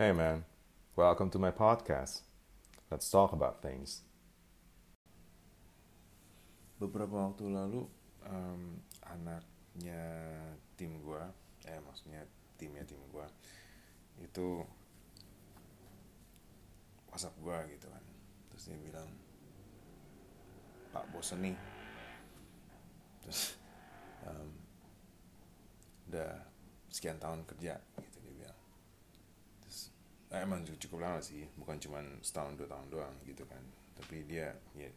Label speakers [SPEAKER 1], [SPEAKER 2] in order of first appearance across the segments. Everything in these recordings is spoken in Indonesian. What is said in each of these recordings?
[SPEAKER 1] Hey man, welcome to my podcast. Let's talk about things.
[SPEAKER 2] beberapa waktu lalu em, anaknya tim gua eh maksudnya timnya tim gua itu WhatsApp gua gitu kan terus dia bilang Pak bosen nih terus em, udah sekian tahun kerja gitu eh, emang cukup lama sih bukan cuman setahun dua tahun doang gitu kan. Tapi dia ya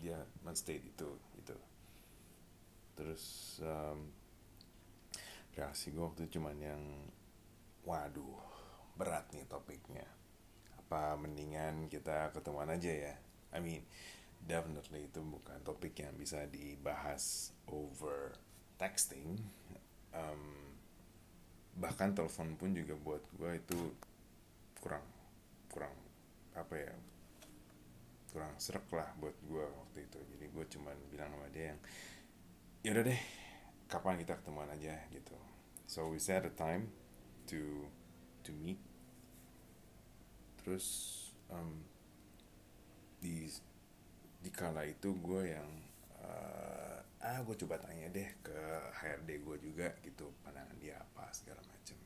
[SPEAKER 2] dia men-state itu gitu. Terus em, reaksi gue waktu cuman yang waduh berat nih topiknya. Apa mendingan kita ketemuan aja ya? I mean definitely itu bukan topik yang bisa dibahas over texting. Em, bahkan telepon pun juga buat gue itu kurang kurang apa ya kurang serak lah buat gue waktu itu. Jadi gue cuman bilang sama dia yang ya udah deh kapan kita ketemuan aja gitu. So we set a time to to meet. Terus em, di di kala itu gue yang eh, ah gue coba tanya deh ke HRD gue juga gitu pandangan dia apa segala macam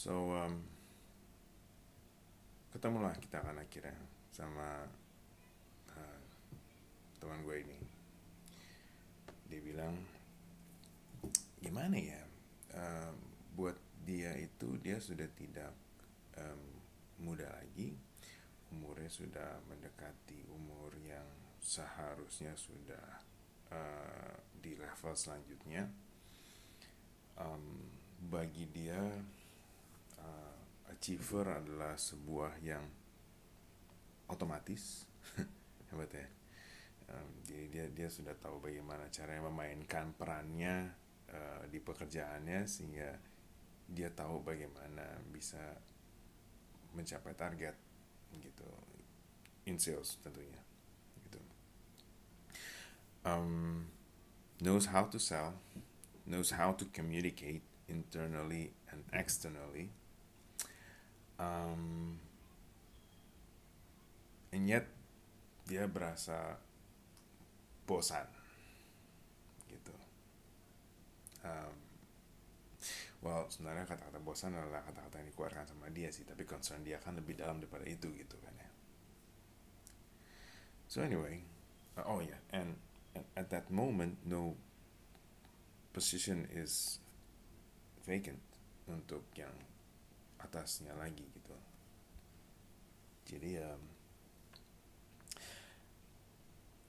[SPEAKER 2] so em, ketemulah kita kan akhirnya sama uh, teman gue ini. Dia bilang gimana ya um, buat dia itu dia sudah tidak um, muda lagi. Umurnya sudah mendekati umur yang seharusnya sudah uh, di level selanjutnya. Um, bagi dia uh, achiever adalah sebuah yang otomatis. Hebat ya. Um, jadi dia dia sudah tahu bagaimana caranya memainkan perannya uh, di pekerjaannya sehingga dia tahu bagaimana bisa mencapai target gitu. In sales tentunya gitu. Um, knows how to sell knows how to communicate internally and externally um, and yet dia berasa bosan gitu. Um, well sebenarnya kata-kata bosan adalah kata-kata yang dikeluarkan sama dia sih tapi concern dia kan lebih dalam daripada itu gitu kan ya. So anyway uh, oh yeah and, and at that moment no position is vacant untuk yang atasnya lagi gitu. Jadi um,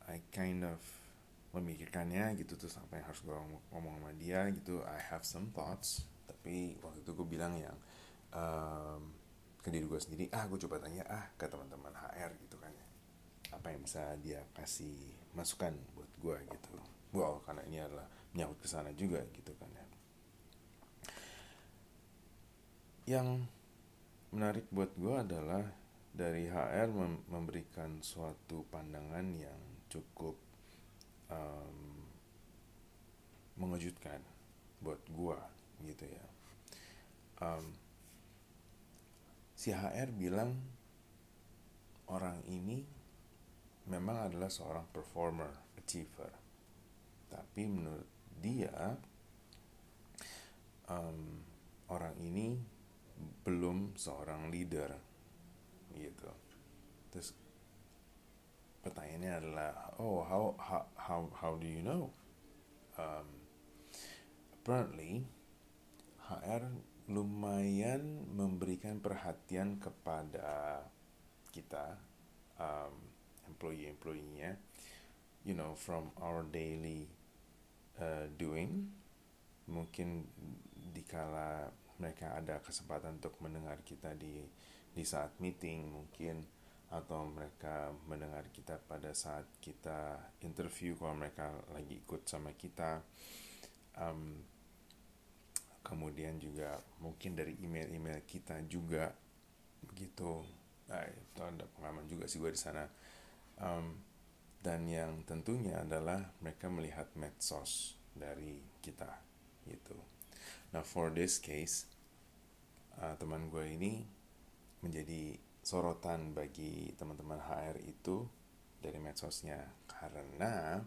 [SPEAKER 2] I kind of memikirkannya gitu terus yang harus gue ngomong, ngomong sama dia gitu. I have some thoughts tapi waktu itu gue bilang yang um, ke diri gue sendiri ah gue coba tanya ah ke teman-teman HR gitu kan ya. Apa yang bisa dia kasih masukan buat gue gitu. Wow karena ini adalah menyangkut ke sana juga gitu kan ya yang menarik buat gue adalah dari HR mem- memberikan suatu pandangan yang cukup um, mengejutkan buat gue gitu ya. Um, si HR bilang orang ini memang adalah seorang performer achiever. Tapi menurut dia um, orang ini belum seorang leader gitu. Terus pertanyaannya adalah oh how how how, how do you know? Um, apparently HR lumayan memberikan perhatian kepada kita um, employee employee-nya you know from our daily uh, doing. Mungkin dikala mereka ada kesempatan untuk mendengar kita di di saat meeting mungkin atau mereka mendengar kita pada saat kita interview kalau mereka lagi ikut sama kita. Um, kemudian juga mungkin dari email-email kita juga begitu nah, itu ada pengalaman juga sih gue di sana. Um, dan yang tentunya adalah mereka melihat medsos dari kita gitu nah for this case uh, teman gue ini menjadi sorotan bagi teman-teman HR itu dari medsosnya. Karena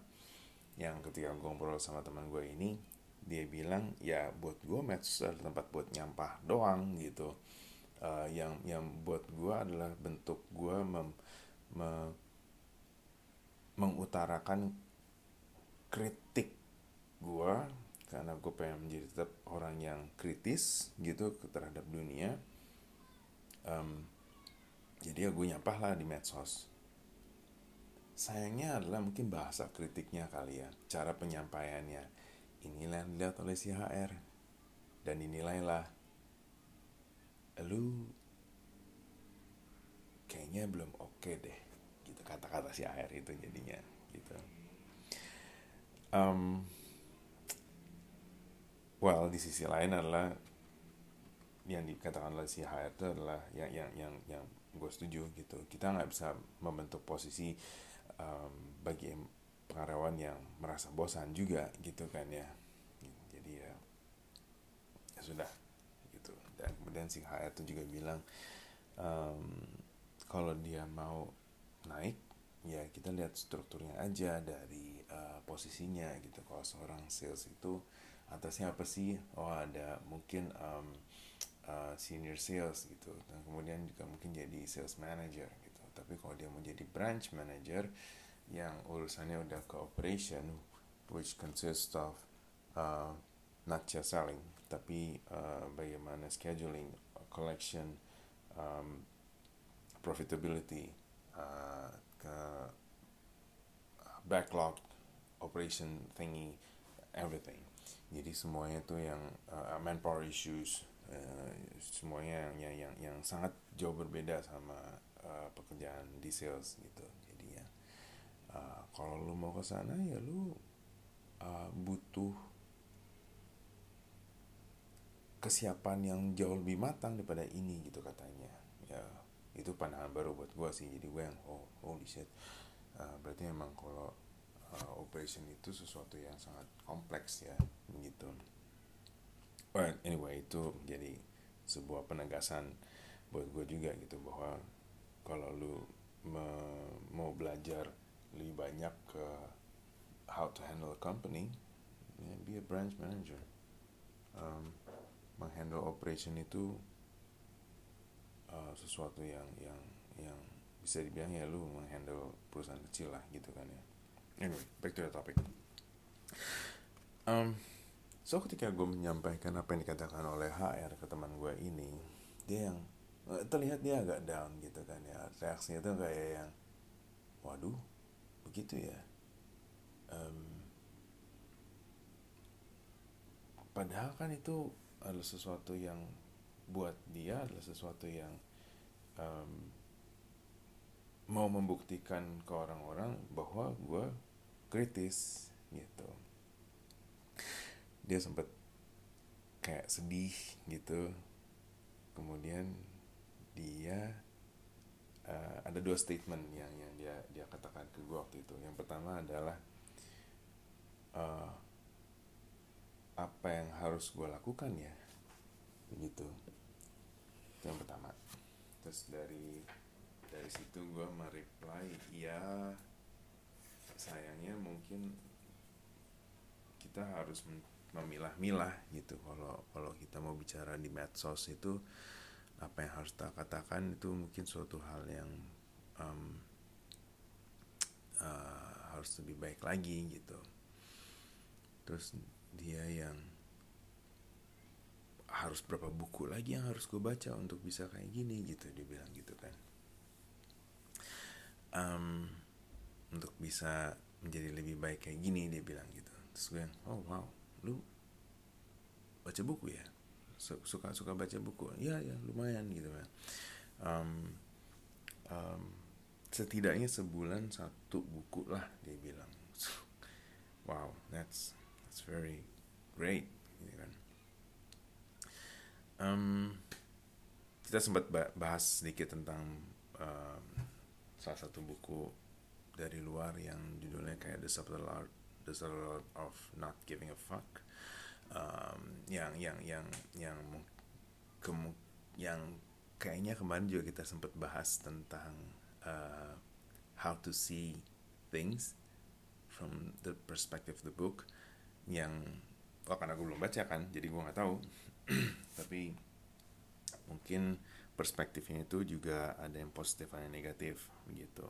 [SPEAKER 2] yang ketika gue ngobrol sama teman gue ini dia bilang ya buat gue medsos adalah tempat buat nyampah doang gitu. Uh, yang yang buat gue adalah bentuk gue mem, me, mengutarakan kritik gue karena gue pengen menjadi tetap orang yang kritis gitu terhadap dunia. Um, jadi ya gue nyampah lah di medsos. Sayangnya adalah mungkin bahasa kritiknya kali ya cara penyampaiannya. Inilah yang dilihat oleh si HR dan dinilailah lu kayaknya belum oke okay deh gitu kata-kata si HR itu jadinya gitu. Um, well di sisi lain adalah yang dikatakan oleh si HR itu adalah yang yang yang yang gue setuju gitu. Kita nggak bisa membentuk posisi um, bagi pengaryawan yang merasa bosan juga gitu kan ya. Jadi ya, ya sudah gitu. Dan kemudian si HR itu juga bilang um, kalau dia mau naik ya kita lihat strukturnya aja dari uh, posisinya gitu. Kalau seorang sales itu atasnya apa sih? Oh ada mungkin um, uh, senior sales gitu. Dan kemudian juga mungkin jadi sales manager tapi kalau dia mau jadi branch manager yang urusannya udah ke operation which consists of uh, not just selling tapi uh, bagaimana scheduling collection um, profitability uh, ke backlog operation thingy everything jadi semuanya itu yang uh, manpower issues uh, semuanya yang, yang yang yang sangat jauh berbeda sama uh, pekerjaan di sales gitu. Jadi ya uh, kalau lu mau ke sana ya lu uh, butuh kesiapan yang jauh lebih matang daripada ini gitu katanya. Ya itu pandangan baru buat gue sih. Jadi gue yang oh holy shit. Uh, berarti emang kalau operation itu sesuatu yang sangat kompleks ya gitu. Well anyway itu jadi sebuah penegasan buat gue juga gitu bahwa kalau lu me, mau belajar lebih banyak ke how to handle a company ya, be a branch manager. Um, menghandle operation itu uh, sesuatu yang yang yang bisa dibilang ya lu menghandle perusahaan kecil lah gitu kan ya anyway back to the topic. Um, so ketika gue menyampaikan apa yang dikatakan oleh HR ke teman gue ini dia yang Eh, terlihat dia agak down gitu kan ya. Reaksinya tuh kayak yang waduh begitu ya? Um, padahal kan itu adalah sesuatu yang buat dia adalah sesuatu yang um, mau membuktikan ke orang-orang bahwa gue kritis gitu. Dia sempat kayak sedih gitu. Kemudian dia uh, ada dua statement yang yang dia dia katakan ke gue waktu itu. Yang pertama adalah uh, apa yang harus gue lakukan ya? Begitu. Itu yang pertama. Terus dari dari situ gue mereply ya sayangnya mungkin kita harus memilah-milah gitu. Kalau kalau kita mau bicara di medsos itu apa yang harus kita katakan itu mungkin suatu hal yang um, uh, harus lebih baik lagi gitu. Terus dia yang harus berapa buku lagi yang harus gue baca untuk bisa kayak gini gitu dia bilang gitu kan. Um, untuk bisa menjadi lebih baik kayak gini dia bilang gitu. Terus gue oh wow lu baca buku ya? Suka suka baca buku? Ya ya lumayan gitu kan. Um, um, setidaknya sebulan satu buku lah dia bilang. Wow that's that's very great gitu kan. Um, kita sempat bahas sedikit tentang um, salah satu buku dari luar yang judulnya kayak The Subtle Art The Subtle Art of Not Giving a Fuck. Um, yang yang yang yang yang kayaknya kemarin juga kita sempat bahas tentang uh, how to see things from the perspective of the book. Yang oh karena gue belum baca kan jadi gue nggak tahu. Tapi mungkin perspektifnya itu juga ada yang positif ada yang negatif gitu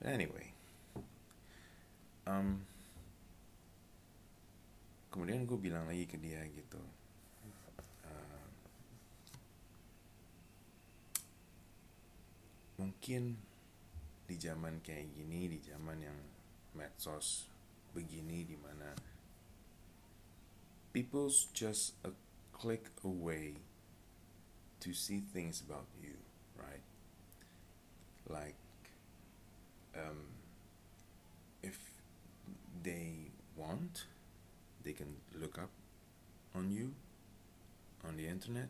[SPEAKER 2] But anyway um, kemudian gue bilang lagi ke dia gitu uh, mungkin di zaman kayak gini di zaman yang medsos begini di mana people's just a click away to see things about you right? Like um, if they want they can look up on you on the internet.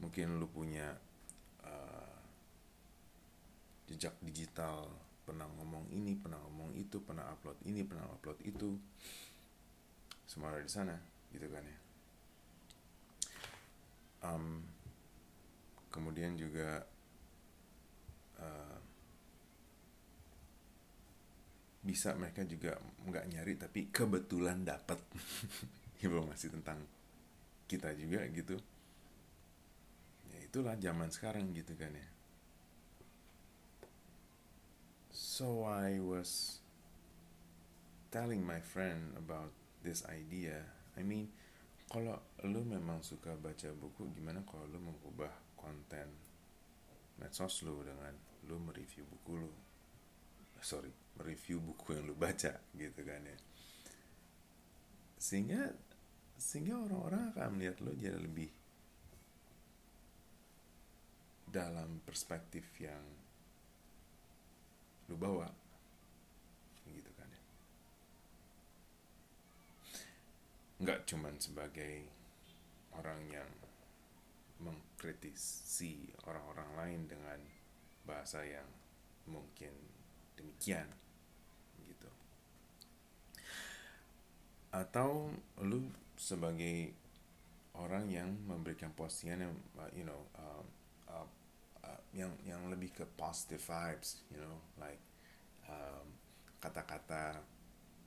[SPEAKER 2] Mungkin lu punya uh, jejak digital pernah ngomong ini pernah ngomong itu pernah upload ini pernah upload itu. Semua ada di sana gitu kan ya. Um, kemudian juga uh, bisa mereka juga nggak nyari tapi kebetulan dapat informasi tentang kita juga gitu. Ya itulah zaman sekarang gitu kan ya. So I was telling my friend about this idea. I mean kalau lu memang suka baca buku gimana kalau lu mengubah konten medsos lu dengan lu mereview buku lu? Sorry mereview buku yang lu baca gitu kan ya. Sehingga sehingga orang-orang akan melihat lu jadi lebih dalam perspektif yang lu bawa gitu kan ya. Nggak cuman sebagai orang yang mengkritisi orang-orang lain dengan bahasa yang mungkin demikian gitu atau lu sebagai orang yang memberikan postingan yang uh, you know uh, uh, uh, yang yang lebih ke positive vibes you know like um, kata-kata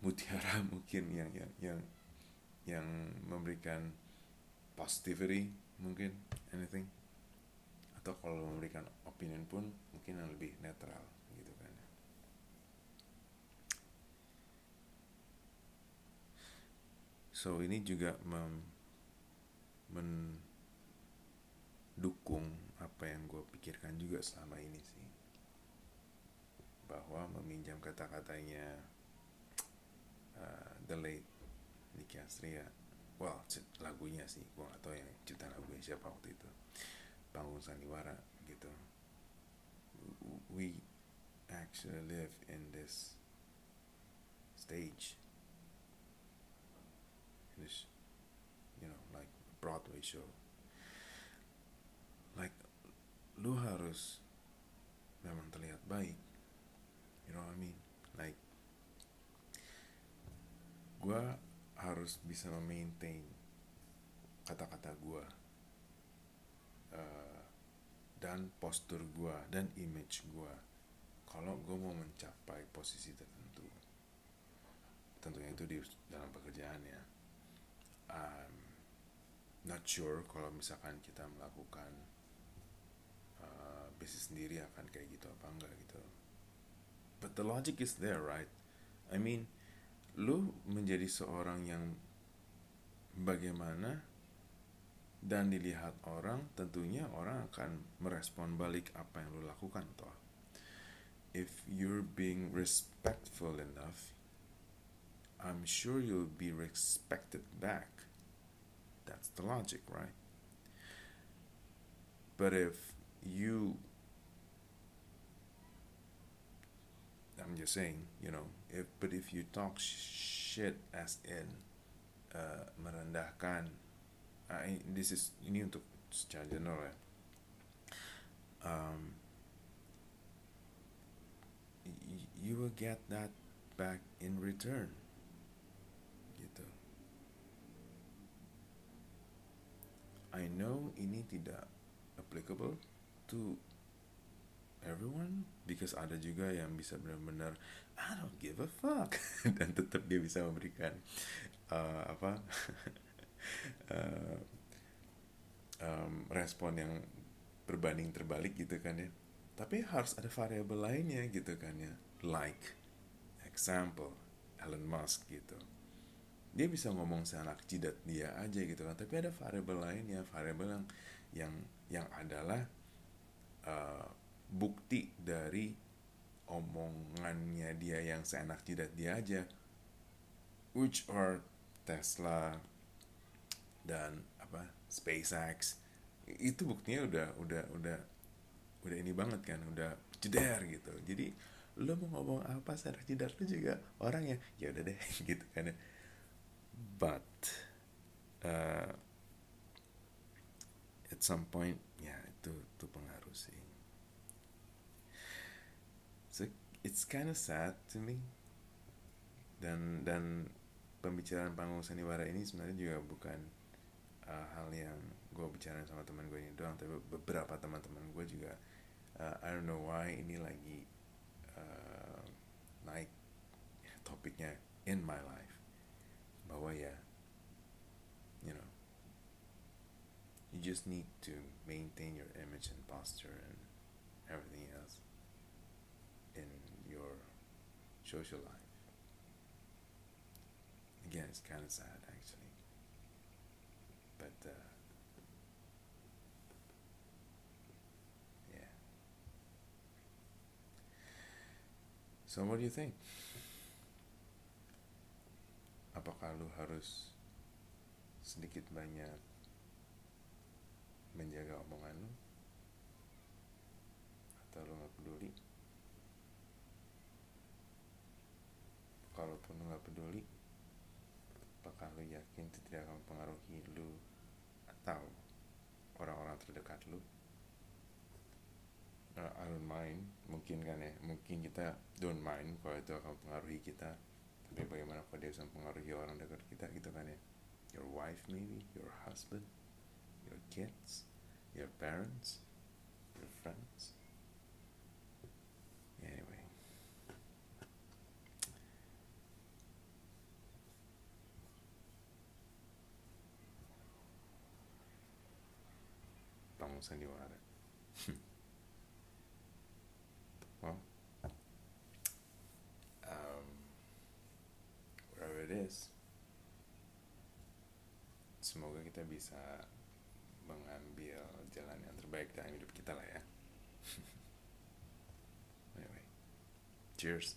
[SPEAKER 2] mutiara mungkin yang yang yang yang memberikan positivity mungkin anything. Atau kalau memberikan opinion pun mungkin yang lebih netral gitu kan so ini juga mem, mendukung apa yang gue pikirkan juga selama ini sih. Bahwa meminjam kata-katanya uh, the late Nicky Astria. Well lagunya sih. Gue gak tau yang cipta lagunya siapa waktu itu. Panggung sandiwara gitu. We actually live in this stage this you know like Broadway show. Like lu harus memang terlihat baik you know what I mean? Like gue harus bisa memaintain kata-kata gue uh, dan postur gue dan image gue kalau gue mau mencapai posisi tertentu tentunya itu di dalam pekerjaan ya um, not sure kalau misalkan kita melakukan uh, bisnis sendiri akan kayak gitu apa enggak gitu. But the logic is there right? I mean lu menjadi seorang yang bagaimana dan dilihat orang tentunya orang akan merespon balik apa yang lu lakukan toh. If you're being respectful enough I'm sure you'll be respected back. That's the logic right? But if you I'm just saying you know if but if you talk shit as in uh, merendahkan uh, this is ini untuk secara general um, you will get that back in return gitu. I know ini tidak applicable to everyone because ada juga yang bisa benar-benar I don't give a fuck. Dan tetap dia bisa memberikan uh, apa uh, um, respon yang berbanding terbalik gitu kan ya. Tapi harus ada variabel lainnya gitu kan ya. Like example Elon Musk gitu dia bisa ngomong seenak jidat dia aja gitu kan. Tapi ada variabel lainnya variabel yang yang yang adalah uh, bukti dari omongannya dia yang seenak jidat dia aja. Which are Tesla dan apa SpaceX. Itu buktinya udah udah udah udah ini banget kan udah jeder gitu. Jadi lo mau ngomong apa seenak jidat lo juga orang ya ya udah deh gitu kan ya but uh, at some point ya itu itu pengaruh sih. So it's kind of sad to me. Dan dan pembicaraan panggung sandiwara ini sebenarnya juga bukan uh, hal yang gue bicara sama teman gue ini doang tapi beberapa teman-teman gue juga uh, I don't know why ini lagi uh, naik topiknya in my life bahwa yeah, you know. You just need to maintain your image and posture and everything else in your social life. Again it's kind of sad actually. But uh, yeah. So what do you think apakah lu harus sedikit banyak menjaga omongan lu? Atau lu nggak peduli? Kalaupun lu nggak peduli apakah lu yakin itu tidak akan mempengaruhi lu atau orang-orang terdekat lu? Uh, I don't mind. Mungkin kan ya mungkin kita don't mind kalau itu akan mempengaruhi kita tapi bagaimana kalau dia bisa mempengaruhi orang dekat kita gitu kan ya? Your wife maybe your husband your kids your parents your friends. Anyway. Bangun sandiwara. well um, is semoga kita bisa mengambil jalan yang terbaik dalam hidup kita lah ya. Anyway cheers